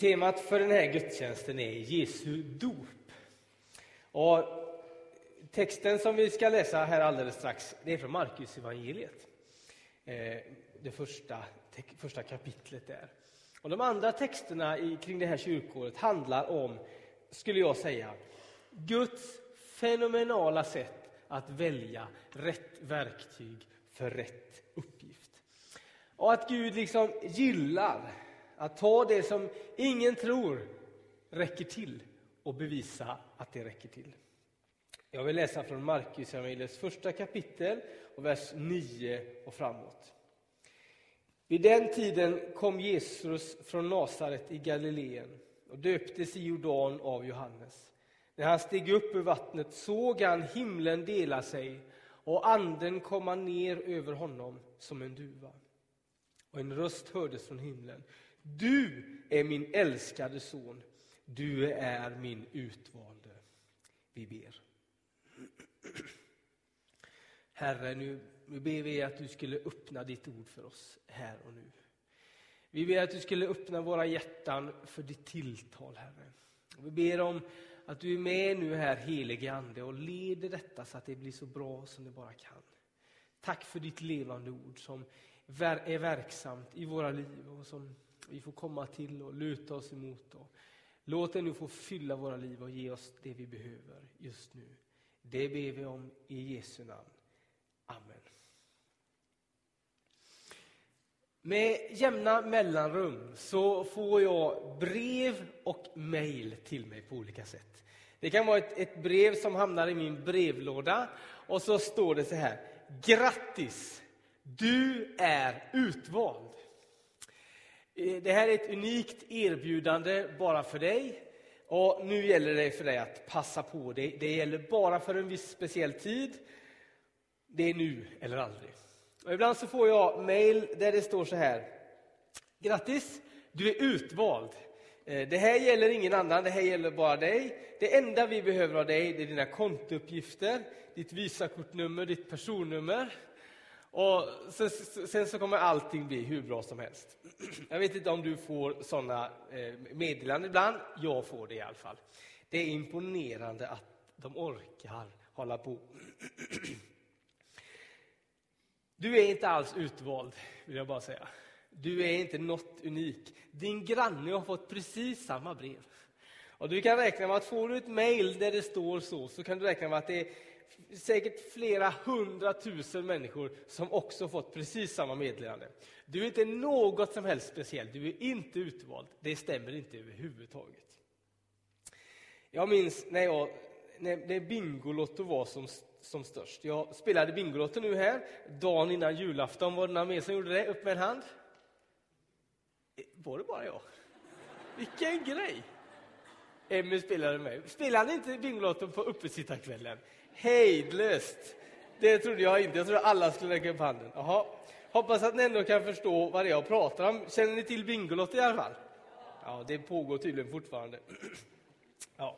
Temat för den här gudstjänsten är Jesu dop. Och texten som vi ska läsa här alldeles strax, det är från Markus evangeliet. Eh, det första, första kapitlet där. Och de andra texterna i, kring det här kyrkåret handlar om, skulle jag säga, Guds fenomenala sätt att välja rätt verktyg för rätt uppgift. Och att Gud liksom gillar att ta det som ingen tror räcker till och bevisa att det räcker till. Jag vill läsa från Markus evangeliets första kapitel och vers 9 och framåt. Vid den tiden kom Jesus från Nasaret i Galileen och döptes i Jordan av Johannes. När han steg upp ur vattnet såg han himlen dela sig och anden komma ner över honom som en duva. Och en röst hördes från himlen. Du är min älskade son, du är min utvalde. Vi ber. Herre, nu, nu ber vi att du skulle öppna ditt ord för oss här och nu. Vi ber att du skulle öppna våra hjärtan för ditt tilltal, Herre. Och vi ber om att du är med nu här, helige Ande, och leder detta så att det blir så bra som det bara kan. Tack för ditt levande ord som är verksamt i våra liv och som vi får komma till och luta oss emot. Och låt det nu få fylla våra liv och ge oss det vi behöver just nu. Det ber vi om i Jesu namn. Amen. Med jämna mellanrum så får jag brev och mejl till mig på olika sätt. Det kan vara ett, ett, brev som hamnar i min brevlåda och så står det så här. Grattis! Du är utvald. Eh, det här är ett unikt erbjudande bara för dig. Och nu gäller det för dig att passa på. Det, det gäller bara för en viss speciell tid. Det är nu eller aldrig. Och ibland så får jag mejl där det står så här. Grattis, du är utvald. Eh, det här gäller ingen annan, det här gäller bara dig. Det enda vi behöver av dig det är dina kontouppgifter, ditt Visakortnummer, ditt personnummer. Och sen, sen, så kommer allting bli hur bra som helst. Jag vet inte om du får sådana eh, meddelanden ibland. Jag får det i alla fall. Det är imponerande att de orkar hålla på. Du är inte alls utvald, vill jag bara säga. Du är inte något unik. Din granne har fått precis samma brev. Och du kan räkna med att får du ett mejl där det står så, så kan du räkna med att det är säkert flera hundratusen människor som också fått precis samma meddelande. Du är inte något som helst speciellt, du är inte utvald. Det stämmer inte överhuvudtaget. Jag minns när, jag, när, när Bingolotto var som, som störst. Jag spelade Bingolotto nu här, dagen innan julafton. Var det någon mer som gjorde det? Upp med en hand. Eh, var det bara jag? Vilken grej! Emmy spelade med. Spelade inte Bingolotto på uppesittarkvällen? Hejdlöst! Det trodde jag inte. Jag trodde alla skulle räcka upp handen. Aha. Hoppas att ni ändå kan förstå vad det är jag pratar om. Känner ni till Bingolotto i alla fall? Ja, det pågår tydligen fortfarande. Ja.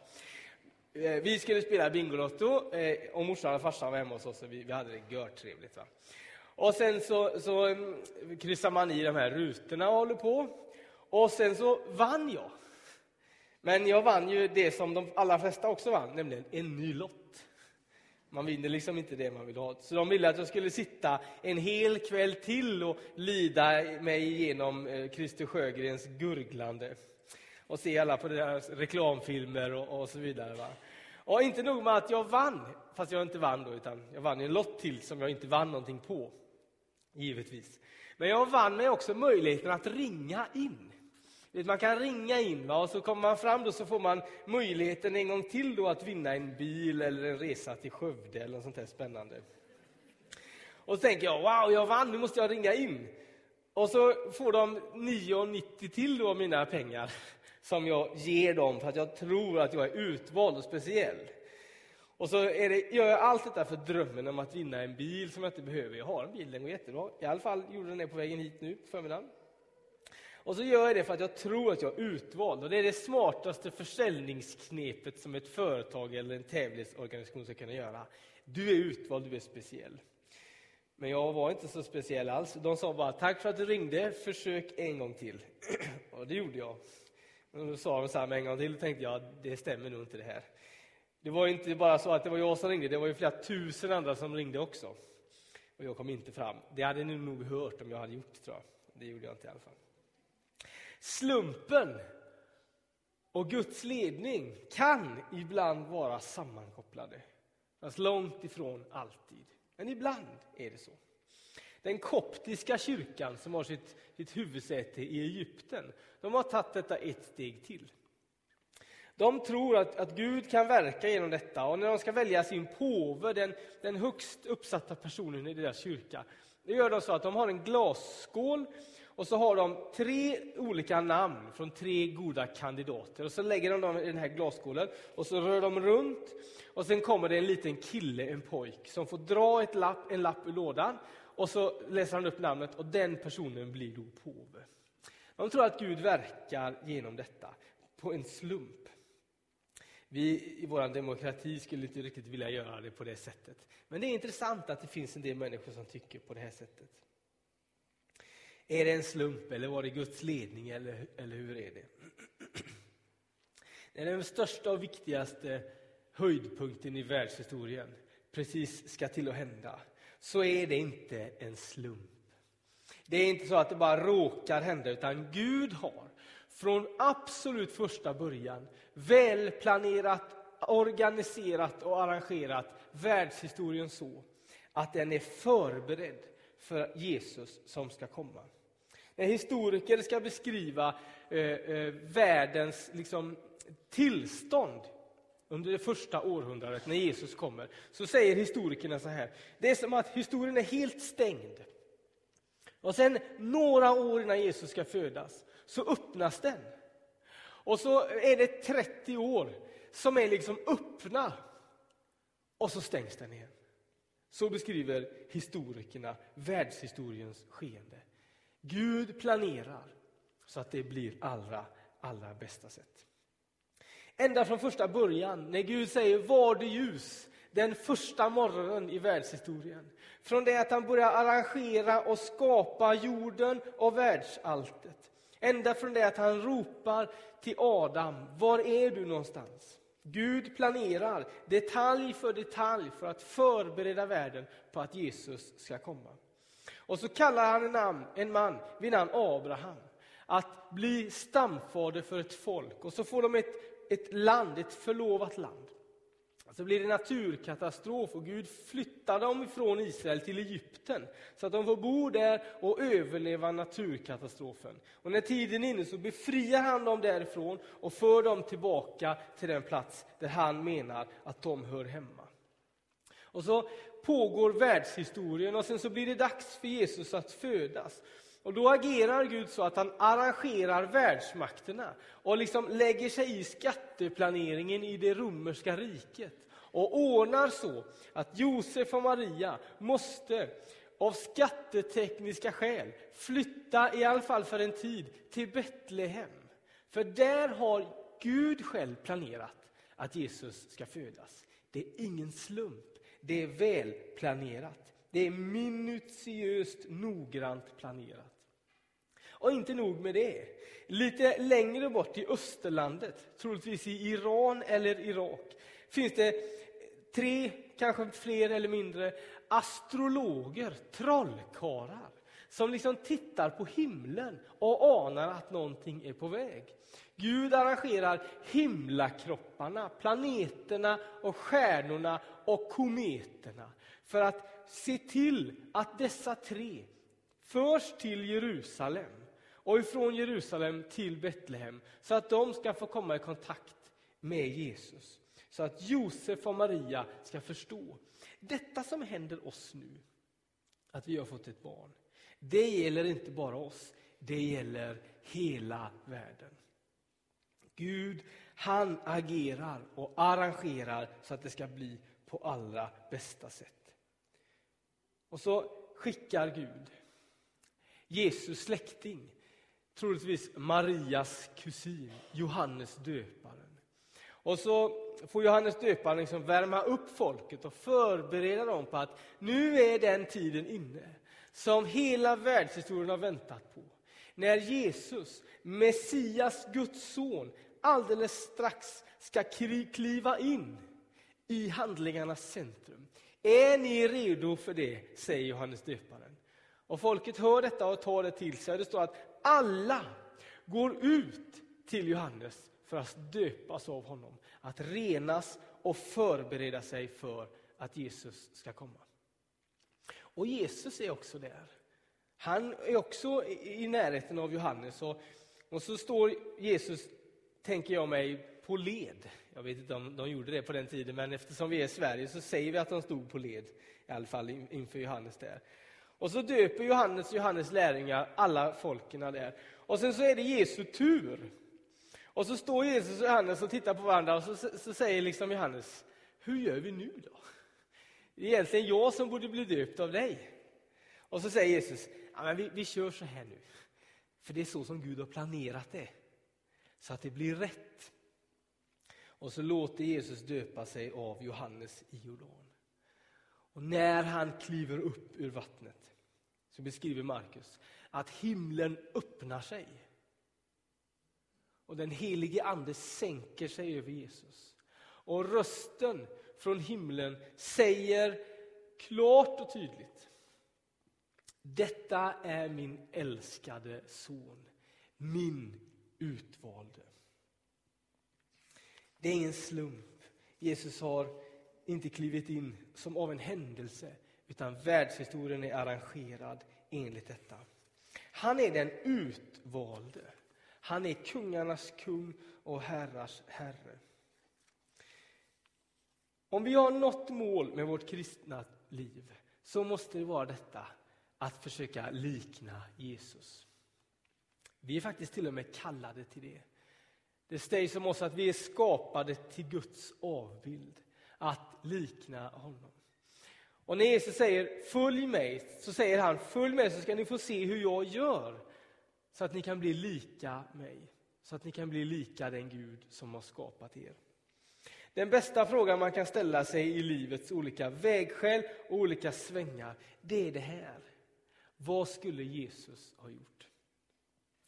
Eh, vi skulle spela Bingolotto eh, och morsan och farsan var hemma hos oss och vi, vi hade det görtrevligt. Va? Och sen så, så mm, kryssar man i de här rutorna och håller på. Och sen så vann jag. Men jag vann ju det som de allra flesta också vann, nämligen en ny lott. Man vinner liksom inte det man vill ha. Så de ville att jag skulle sitta en hel kväll till och lida mig igenom eh, Christer Sjögrens gurglande. Och se alla på deras reklamfilmer och, och så vidare. Va? Och inte nog med att jag vann, fast jag inte vann då, utan jag vann en lott till som jag inte vann någonting på. Givetvis. Men jag vann mig också möjligheten att ringa in. Man kan ringa in va? och så kommer man fram och så får man möjligheten en gång till då att vinna en bil eller en resa till Skövde eller något sånt här spännande. Och så tänker jag, wow, jag vann, nu måste jag ringa in. Och så får de 9,90 till då mina pengar som jag ger dem för att jag tror att jag är utvald och speciell. Och så är det, gör jag allt detta för drömmen om att vinna en bil som jag inte behöver. Jag har en bil, den går jättebra. I alla fall gjorde den det på vägen hit nu på förmiddagen. Och så gör jag det för att jag tror att jag är utvald. Och det är det smartaste försäljningsknepet som ett företag eller en tävlingsorganisation ska kunna göra. Du är utvald, du är speciell. Men jag var inte så speciell alls. De sa bara tack för att du ringde, försök en gång till. Och det gjorde jag. Och då sa de så här med en gång till och tänkte jag, det stämmer nog inte det här. Det var inte bara så att det var jag som ringde, det var ju flera tusen andra som ringde också. Och jag kom inte fram. Det hade ni nog hört om jag hade gjort, tror jag. Det gjorde jag inte i alla fall. Slumpen och Guds ledning kan ibland vara sammankopplade. Fast långt ifrån alltid. Men ibland är det så. Den koptiska kyrkan som har sitt, sitt huvudsäte i Egypten, de har tagit detta ett steg till. De tror att, att Gud kan verka genom detta och när de ska välja sin påve, den, den högst uppsatta personen i deras kyrka, det gör de så att de har en glasskål och så har de tre olika namn från tre goda kandidater. Och så lägger de dem i den här glasskålen och så rör de runt. Och sen kommer det en liten kille, en pojk, som får dra ett lapp, en lapp ur lådan. Och så läser han upp namnet och den personen blir då påve. De tror att Gud verkar genom detta på en slump. Vi i vår demokrati skulle inte riktigt vilja göra det på det sättet. Men det är intressant att det finns en del människor som tycker på det här sättet. Är det en slump eller var det Guds ledning eller, eller hur är det? När den största och viktigaste höjdpunkten i världshistorien precis ska till att hända så är det inte en slump. Det är inte så att det bara råkar hända utan Gud har från absolut första början välplanerat, organiserat och arrangerat världshistorien så att den är förberedd för Jesus som ska komma. När historiker ska beskriva eh, eh, världens liksom, tillstånd under det första århundradet när Jesus kommer, så säger historikerna så här. Det är som att historien är helt stängd. Och sen några år innan Jesus ska födas så öppnas den. Och så är det 30 år som är liksom öppna och så stängs den igen. Så beskriver historikerna världshistoriens skeende. Gud planerar så att det blir allra, allra bästa sätt. Ända från första början, när Gud säger var det ljus, den första morgonen i världshistorien. Från det att han börjar arrangera och skapa jorden och världsalltet. Ända från det att han ropar till Adam, var är du någonstans? Gud planerar detalj för detalj för att förbereda världen på att Jesus ska komma. Och så kallar han en, namn, en man vid namn Abraham att bli stamfader för ett folk. Och så får de ett, ett land, ett förlovat land. Så blir det naturkatastrof och Gud flyttar dem ifrån Israel till Egypten så att de får bo där och överleva naturkatastrofen. Och när tiden är inne så befriar han dem därifrån och för dem tillbaka till den plats där han menar att de hör hemma. Och så pågår världshistorien och sen så blir det dags för Jesus att födas. Och då agerar Gud så att han arrangerar världsmakterna och liksom lägger sig i skatteplaneringen i det romerska riket och ordnar så att Josef och Maria måste av skattetekniska skäl flytta, i alla fall för en tid, till Betlehem. För där har Gud själv planerat att Jesus ska födas. Det är ingen slump. Det är välplanerat. Det är minutiöst noggrant planerat. Och inte nog med det. Lite längre bort i Österlandet, troligtvis i Iran eller Irak, finns det tre, kanske fler eller mindre, astrologer, trollkarlar som liksom tittar på himlen och anar att någonting är på väg. Gud arrangerar himlakropparna, planeterna och stjärnorna och kometerna för att se till att dessa tre förs till Jerusalem och ifrån Jerusalem till Betlehem så att de ska få komma i kontakt med Jesus. Så att Josef och Maria ska förstå. Detta som händer oss nu, att vi har fått ett barn, det gäller inte bara oss, det gäller hela världen. Gud, han agerar och arrangerar så att det ska bli på allra bästa sätt. Och så skickar Gud Jesus släkting, troligtvis Marias kusin, Johannes döparen. Och så får Johannes döparen liksom värma upp folket och förbereda dem på att nu är den tiden inne som hela världshistorien har väntat på. När Jesus, Messias, Guds son, alldeles strax ska kliva in i handlingarnas centrum. Är ni redo för det, säger Johannes döparen. Och folket hör detta och tar det till sig. Det står att alla går ut till Johannes för att döpas av honom, att renas och förbereda sig för att Jesus ska komma. Och Jesus är också där. Han är också i närheten av Johannes. Och, och så står Jesus, tänker jag mig, på led. Jag vet inte om de gjorde det på den tiden, men eftersom vi är i Sverige så säger vi att de stod på led, i alla fall inför Johannes där. Och så döper Johannes och Johannes lärjungar alla folken där. Och sen så är det Jesu tur. Och så står Jesus och Johannes och tittar på varandra och så, så säger liksom Johannes, hur gör vi nu då? Det är egentligen jag som borde bli döpt av dig. Och så säger Jesus, ja, men vi, vi kör så här nu. För det är så som Gud har planerat det. Så att det blir rätt. Och så låter Jesus döpa sig av Johannes i Jordan. Och när han kliver upp ur vattnet så beskriver Markus att himlen öppnar sig. Och den helige ande sänker sig över Jesus. Och rösten från himlen säger klart och tydligt. Detta är min älskade son, min utvalde. Det är ingen slump. Jesus har inte klivit in som av en händelse, utan världshistorien är arrangerad enligt detta. Han är den utvalde. Han är kungarnas kung och herrars herre. Om vi har något mål med vårt kristna liv så måste det vara detta att försöka likna Jesus. Vi är faktiskt till och med kallade till det. Det sägs om oss att vi är skapade till Guds avbild, att likna honom. Och när Jesus säger följ mig, så säger han följ mig så ska ni få se hur jag gör. Så att ni kan bli lika mig, så att ni kan bli lika den Gud som har skapat er. Den bästa frågan man kan ställa sig i livets olika vägskäl och olika svängar, det är det här. Vad skulle Jesus ha gjort?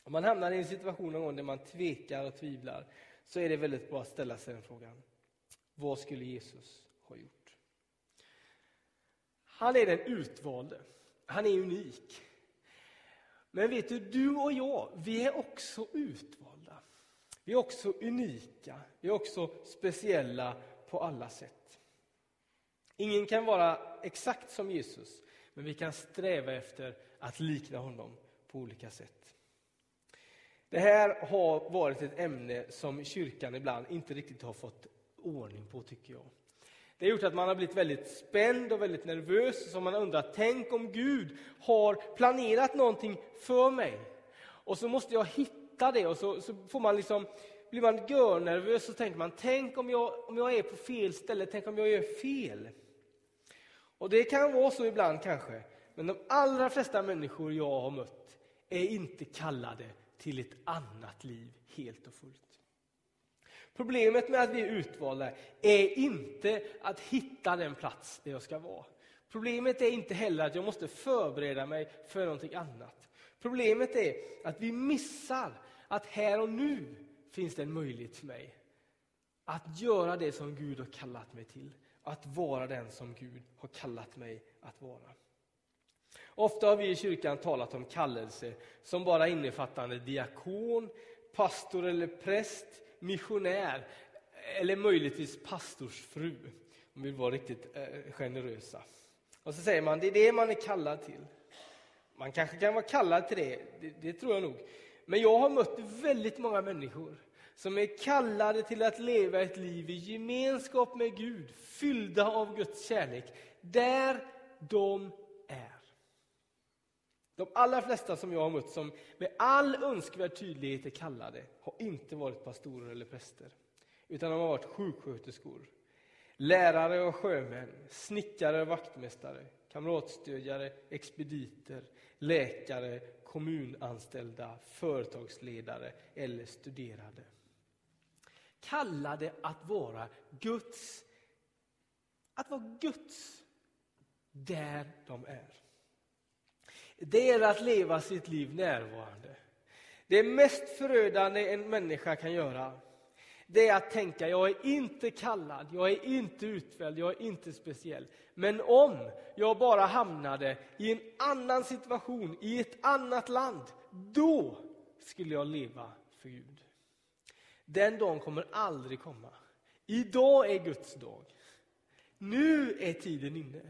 Om man hamnar i en situation någon gång där man tvekar och tvivlar så är det väldigt bra att ställa sig den frågan. Vad skulle Jesus ha gjort? Han är den utvalde. Han är unik. Men vet du, du och jag, vi är också utvalda. Vi är också unika. Vi är också speciella på alla sätt. Ingen kan vara exakt som Jesus, men vi kan sträva efter att likna honom på olika sätt. Det här har varit ett ämne som kyrkan ibland inte riktigt har fått ordning på, tycker jag. Det har gjort att man har blivit väldigt spänd och väldigt nervös. Så man undrar, tänk om Gud har planerat någonting för mig. Och så måste jag hitta det och så, så får man liksom, blir man görnervös och tänker man, tänk om jag, om jag är på fel ställe, tänk om jag gör fel. Och det kan vara så ibland kanske, men de allra flesta människor jag har mött är inte kallade till ett annat liv helt och fullt. Problemet med att vi är utvalda är inte att hitta den plats där jag ska vara. Problemet är inte heller att jag måste förbereda mig för någonting annat. Problemet är att vi missar att här och nu finns det en möjlighet för mig att göra det som Gud har kallat mig till. Att vara den som Gud har kallat mig att vara. Ofta har vi i kyrkan talat om kallelse som bara innefattande diakon, pastor eller präst, missionär eller möjligtvis pastorsfru, om vi vill vara riktigt eh, generösa. Och så säger man det är det man är kallad till. Man kanske kan vara kallad till det, det, det tror jag nog. Men jag har mött väldigt många människor som är kallade till att leva ett liv i gemenskap med Gud, fyllda av Guds kärlek, där de är. De allra flesta som jag har mött som med all önskvärd tydlighet är kallade har inte varit pastorer eller präster, utan de har varit sjuksköterskor, lärare och sjömän, snickare och vaktmästare, kamratstödjare, expediter, läkare, kommunanställda, företagsledare eller studerande. Kallade att vara Guds, att vara Guds där de är. Det är att leva sitt liv närvarande, Det mest förödande en människa kan göra, det är att tänka, jag är inte kallad, jag är inte utvald, jag är inte speciell. Men om jag bara hamnade i en annan situation, i ett annat land, då skulle jag leva för Gud. Den dagen kommer aldrig komma. Idag är Guds dag. Nu är tiden inne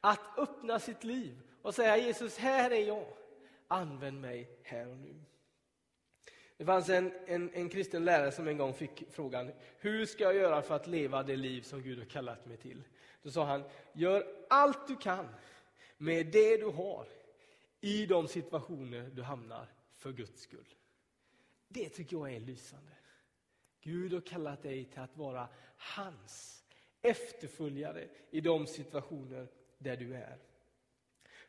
att öppna sitt liv och säga Jesus, här är jag. Använd mig här och nu. Det fanns en, en, en kristen lärare som en gång fick frågan, hur ska jag göra för att leva det liv som Gud har kallat mig till? Då sa han, gör allt du kan med det du har i de situationer du hamnar för Guds skull. Det tycker jag är lysande. Gud har kallat dig till att vara hans efterföljare i de situationer där du är.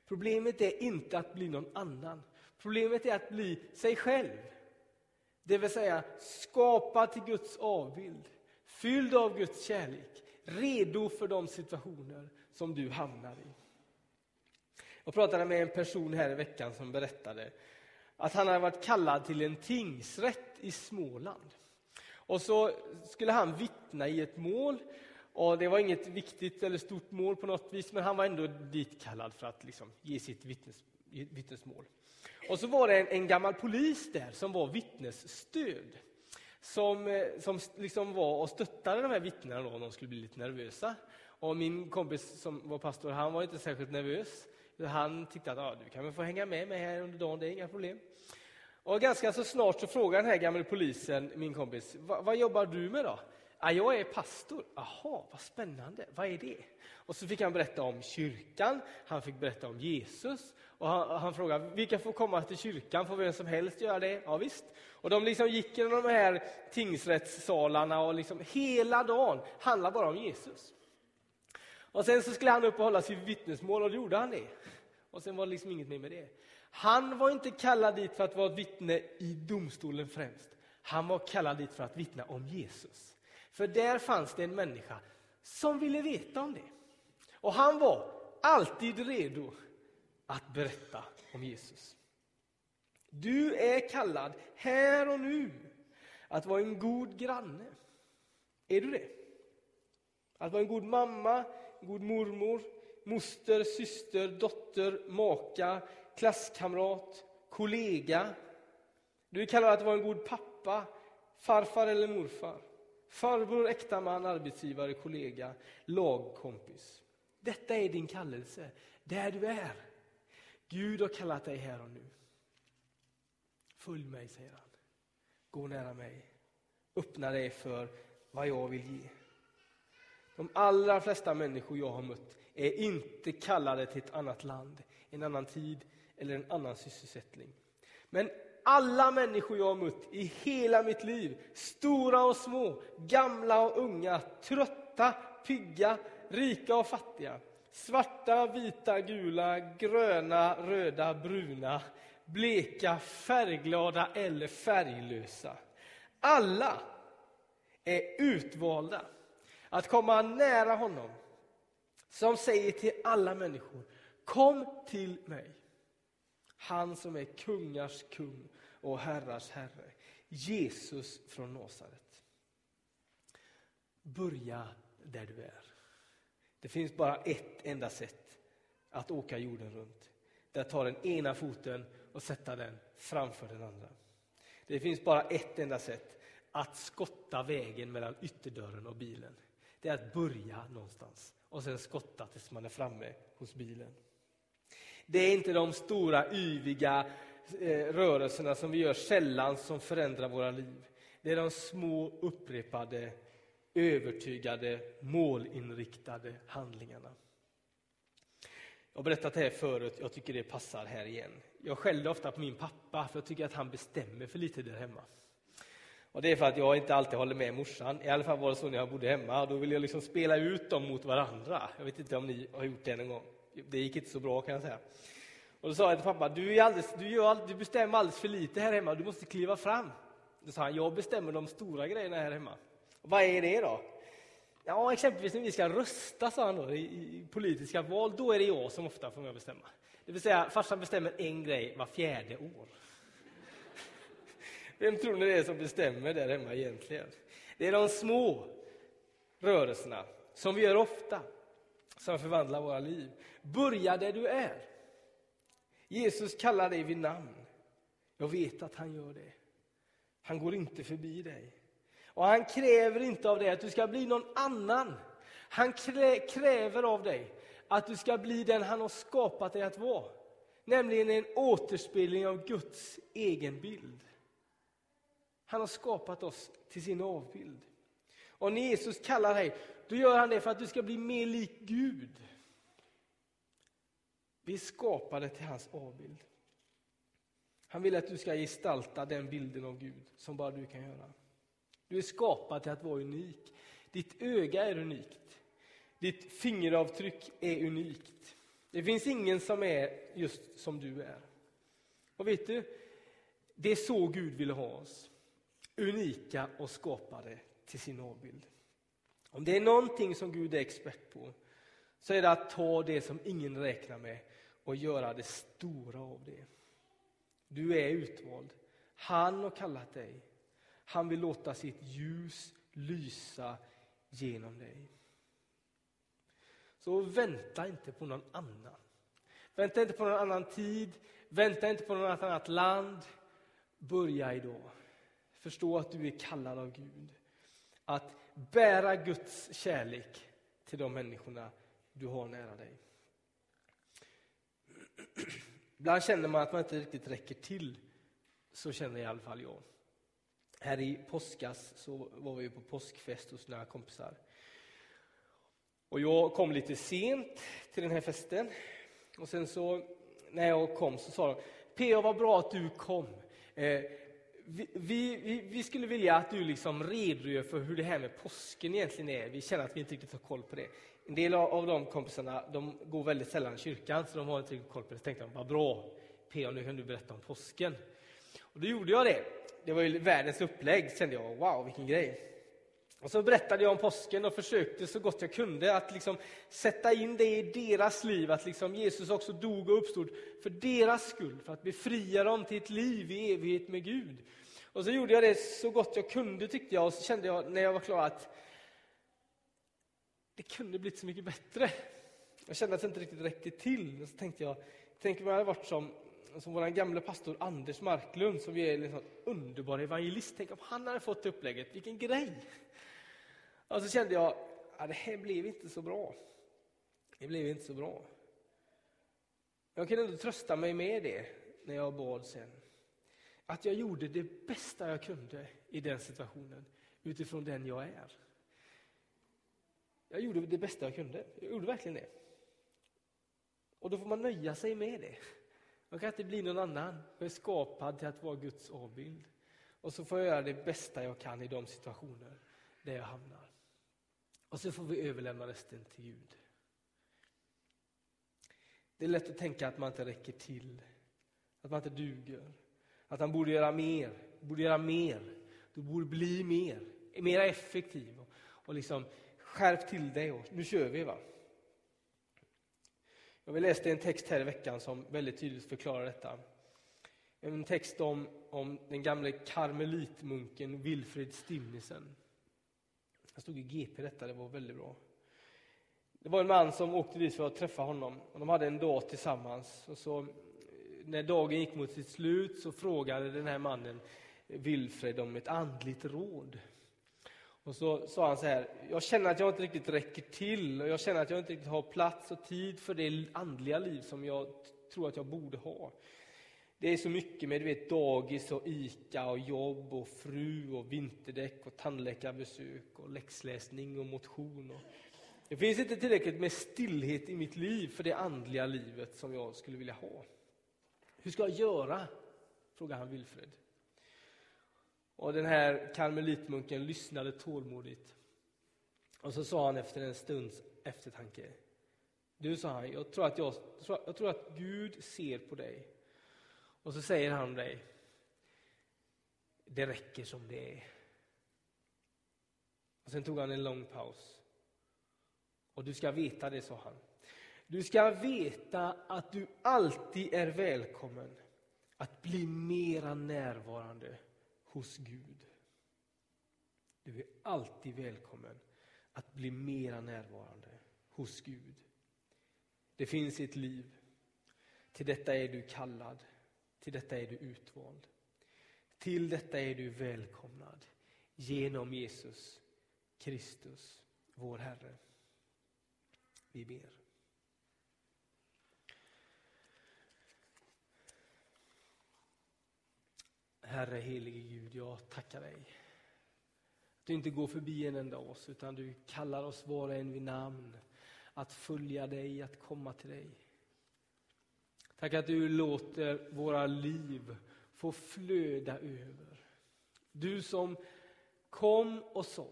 Problemet är inte att bli någon annan. Problemet är att bli sig själv. Det vill säga skapad till Guds avbild, fylld av Guds kärlek, redo för de situationer som du hamnar i. Jag pratade med en person här i veckan som berättade att han hade varit kallad till en tingsrätt i Småland. Och så skulle han vittna i ett mål. Och Det var inget viktigt eller stort mål på något vis, men han var ändå ditkallad för att liksom ge sitt vittnes, vittnesmål. Och så var det en, en, gammal polis där som var vittnesstöd. Som, eh, som liksom var och stöttade de här vittnena då, om de skulle bli lite nervösa. Och min kompis som var pastor, han var inte särskilt nervös. Han tyckte att ah, du kan väl få hänga med mig här under dagen, det är inga problem. Och ganska så snart så frågar den här gamle polisen min kompis, vad jobbar du med då? Jag är pastor. Jaha, vad spännande. Vad är det? Och så fick han berätta om kyrkan, han fick berätta om Jesus. Och han, han frågade, vilka får komma till kyrkan? Får vem som helst göra det? Ja, visst. Och de liksom gick genom de här tingsrättssalarna och liksom hela dagen handlade bara om Jesus. Och sen så skulle han upp och hålla sitt vittnesmål och då gjorde han det. Och sen var det liksom inget mer med det. Han var inte kallad dit för att vara vittne i domstolen främst. Han var kallad dit för att vittna om Jesus. För där fanns det en människa som ville veta om det. Och han var alltid redo att berätta om Jesus. Du är kallad här och nu att vara en god granne. Är du det? Att vara en god mamma, en god mormor, moster, syster, dotter, maka, klasskamrat, kollega. Du är kallad att vara en god pappa, farfar eller morfar. Farbror, äkta man, arbetsgivare, kollega, lagkompis. Detta är din kallelse, där du är. Gud har kallat dig här och nu. Följ mig, säger han. Gå nära mig. Öppna dig för vad jag vill ge. De allra flesta människor jag har mött är inte kallade till ett annat land, en annan tid eller en annan sysselsättning. Men alla människor jag har mött i hela mitt liv, stora och små, gamla och unga, trötta, pigga, rika och fattiga, svarta, vita, gula, gröna, röda, bruna, bleka, färgglada eller färglösa. Alla är utvalda att komma nära honom som säger till alla människor, kom till mig. Han som är kungars kung och herrars herre. Jesus från Nasaret. Börja där du är. Det finns bara ett enda sätt att åka jorden runt. Det är att ta den ena foten och sätta den framför den andra. Det finns bara ett enda sätt att skotta vägen mellan ytterdörren och bilen. Det är att börja någonstans och sen skotta tills man är framme hos bilen. Det är inte de stora yviga eh, rörelserna som vi gör sällan som förändrar våra liv. Det är de små upprepade, övertygade, målinriktade handlingarna. Jag har berättat det här förut, jag tycker det passar här igen. Jag skällde ofta på min pappa för jag tycker att han bestämmer för lite där hemma. Och Det är för att jag inte alltid håller med morsan. I alla fall var det så när jag bodde hemma. Då ville jag liksom spela ut dem mot varandra. Jag vet inte om ni har gjort det någon gång. Det gick inte så bra kan jag säga. Och då sa jag till pappa, du, är alldeles, du, gör, du bestämmer alldeles för lite här hemma, du måste kliva fram. Då sa han, jag bestämmer de stora grejerna här hemma. Och vad är det då? Ja, exempelvis när vi ska rösta, sa han då, i, i politiska val, då är det jag som ofta får med bestämma. Det vill säga, farsan bestämmer en grej var fjärde år. Vem tror ni det är som bestämmer där hemma egentligen? Det är de små rörelserna som vi gör ofta, som förvandlar våra liv. Börja där du är. Jesus kallar dig vid namn. Jag vet att han gör det. Han går inte förbi dig. Och han kräver inte av dig att du ska bli någon annan. Han kräver av dig att du ska bli den han har skapat dig att vara. Nämligen en återspegling av Guds egen bild. Han har skapat oss till sin avbild. Och när Jesus kallar dig, då gör han det för att du ska bli mer lik Gud. Vi är skapade till hans avbild. Han vill att du ska gestalta den bilden av Gud som bara du kan göra. Du är skapad till att vara unik. Ditt öga är unikt. Ditt fingeravtryck är unikt. Det finns ingen som är just som du är. Och vet du, det är så Gud vill ha oss. Unika och skapade till sin avbild. Om det är någonting som Gud är expert på så är det att ta det som ingen räknar med och göra det stora av det. Du är utvald. Han har kallat dig. Han vill låta sitt ljus lysa genom dig. Så vänta inte på någon annan. Vänta inte på någon annan tid. Vänta inte på något annat land. Börja idag. Förstå att du är kallad av Gud. Att bära Guds kärlek till de människorna du har nära dig. Ibland känner man att man inte riktigt räcker till. Så känner i alla fall jag. Här i påskas så var vi på påskfest hos några kompisar. Och jag kom lite sent till den här festen. Och sen så när jag kom så sa de, P.A. vad bra att du kom. Eh, vi, vi, vi, skulle vilja att du liksom redogör för hur det här med påsken egentligen är. Vi känner att vi inte riktigt har koll på det. En del av, av de kompisarna de går väldigt sällan i kyrkan, så de har inte riktigt koll på det. Så tänkte de, vad bra, P.A. nu kan du berätta om påsken. Och då gjorde jag det. Det var ju världens upplägg, kände jag. Wow, vilken grej. Och så berättade jag om påsken och försökte så gott jag kunde att liksom sätta in det i deras liv, att liksom Jesus också dog och uppstod för deras skull, för att befria dem till ett liv i evighet med Gud. Och så gjorde jag det så gott jag kunde tyckte jag, och så kände jag när jag var klar att det kunde blivit så mycket bättre. Jag kände att det inte riktigt räckte till. Och så tänkte jag, tänk om jag hade varit som, som vår gamla pastor Anders Marklund, som är en liksom underbar evangelist. Tänk om han hade fått upplägget, vilken grej! Och så kände jag, att det här blev inte så bra. Det blev inte så bra. Jag kunde ändå trösta mig med det när jag bad sen. Att jag gjorde det bästa jag kunde i den situationen utifrån den jag är. Jag gjorde det bästa jag kunde. Jag gjorde verkligen det. Och då får man nöja sig med det. Man kan inte bli någon annan. Jag är skapad till att vara Guds avbild. Och så får jag göra det bästa jag kan i de situationer där jag hamnar. Och så får vi överlämna resten till Gud. Det är lätt att tänka att man inte räcker till, att man inte duger, att man borde göra mer, borde göra mer, du borde bli mer, mer effektiv och, och liksom skärp till dig och nu kör vi. va. Jag läste en text här i veckan som väldigt tydligt förklarar detta. En text om, om den gamle karmelitmunken Wilfrid Stinnesen. Jag stod i GP detta, det var väldigt bra. Det var en man som åkte dit för att träffa honom. Och de hade en dag tillsammans. Och så, eh, när dagen gick mot sitt slut så frågade den här mannen Wilfred om ett andligt råd. Och så sa han så här, jag känner att jag inte riktigt räcker till och jag känner att jag inte riktigt har plats och tid för det andliga liv som jag tror att jag borde ha. Det är så mycket med du vet, dagis och ICA och jobb och fru och vinterdäck och tandläkarbesök och läxläsning och motion. Och det finns inte tillräckligt med stillhet i mitt liv för det andliga livet som jag skulle vilja ha. Hur ska jag göra? frågar han Wilfred. Och den här karmelitmunken lyssnade tålmodigt. Och så sa han efter en stunds eftertanke. Du, sa han, jag tror att, jag, jag tror att Gud ser på dig och så säger han dig, det räcker som det är. Och Sen tog han en lång paus. Och du ska veta det, sa han. Du ska veta att du alltid är välkommen att bli mera närvarande hos Gud. Du är alltid välkommen att bli mera närvarande hos Gud. Det finns ett liv. Till detta är du kallad. Till detta är du utvald. Till detta är du välkomnad genom Jesus Kristus, vår Herre. Vi ber. Herre helige Gud, jag tackar dig. Att du inte går förbi en enda oss, utan du kallar oss var och en vid namn att följa dig, att komma till dig. Tack att du låter våra liv få flöda över. Du som kom och sa,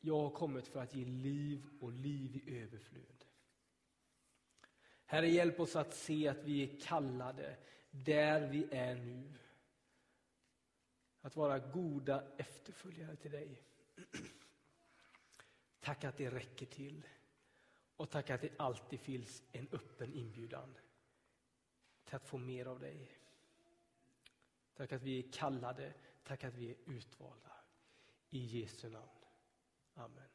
jag har kommit för att ge liv och liv i överflöd. Herre, hjälp oss att se att vi är kallade där vi är nu. Att vara goda efterföljare till dig. Tack att det räcker till. Och tack att det alltid finns en öppen inbjudan till att få mer av dig. Tack att vi är kallade, tack att vi är utvalda. I Jesu namn. Amen.